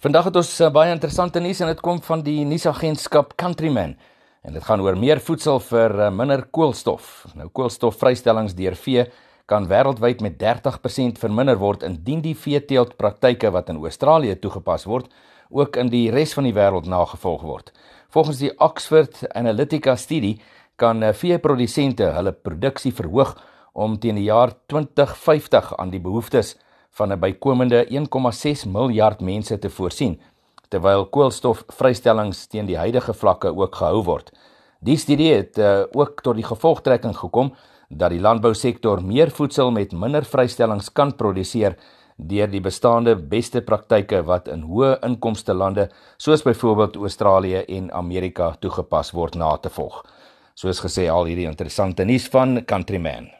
Vandag het ons uh, baie interessante nuus en dit kom van die nuusagentskap Countryman. En dit gaan oor meer voedsel vir uh, minder koolstof. Nou koolstofvrystellings deur vee kan wêreldwyd met 30% verminder word indien die veeteeltpraktyke wat in Australië toegepas word, ook in die res van die wêreld nagevolg word. Volgens die Oxford Analytica studie kan uh, veeprodusente hulle produksie verhoog om teen die jaar 2050 aan die behoeftes van 'n bykomende 1,6 miljard mense te voorsien, terwyl koolstofvrystellings teen die huidige vlakke ook gehou word. Die studie het uh, ook tot die gevolgtrekking gekom dat die landbousektor meer voedsel met minder vrystellings kan produseer deur die bestaande beste praktyke wat in hoë inkomste lande soos byvoorbeeld Australië en Amerika toegepas word na te volg. Soos gesê al hierdie interessante nuus van Countryman.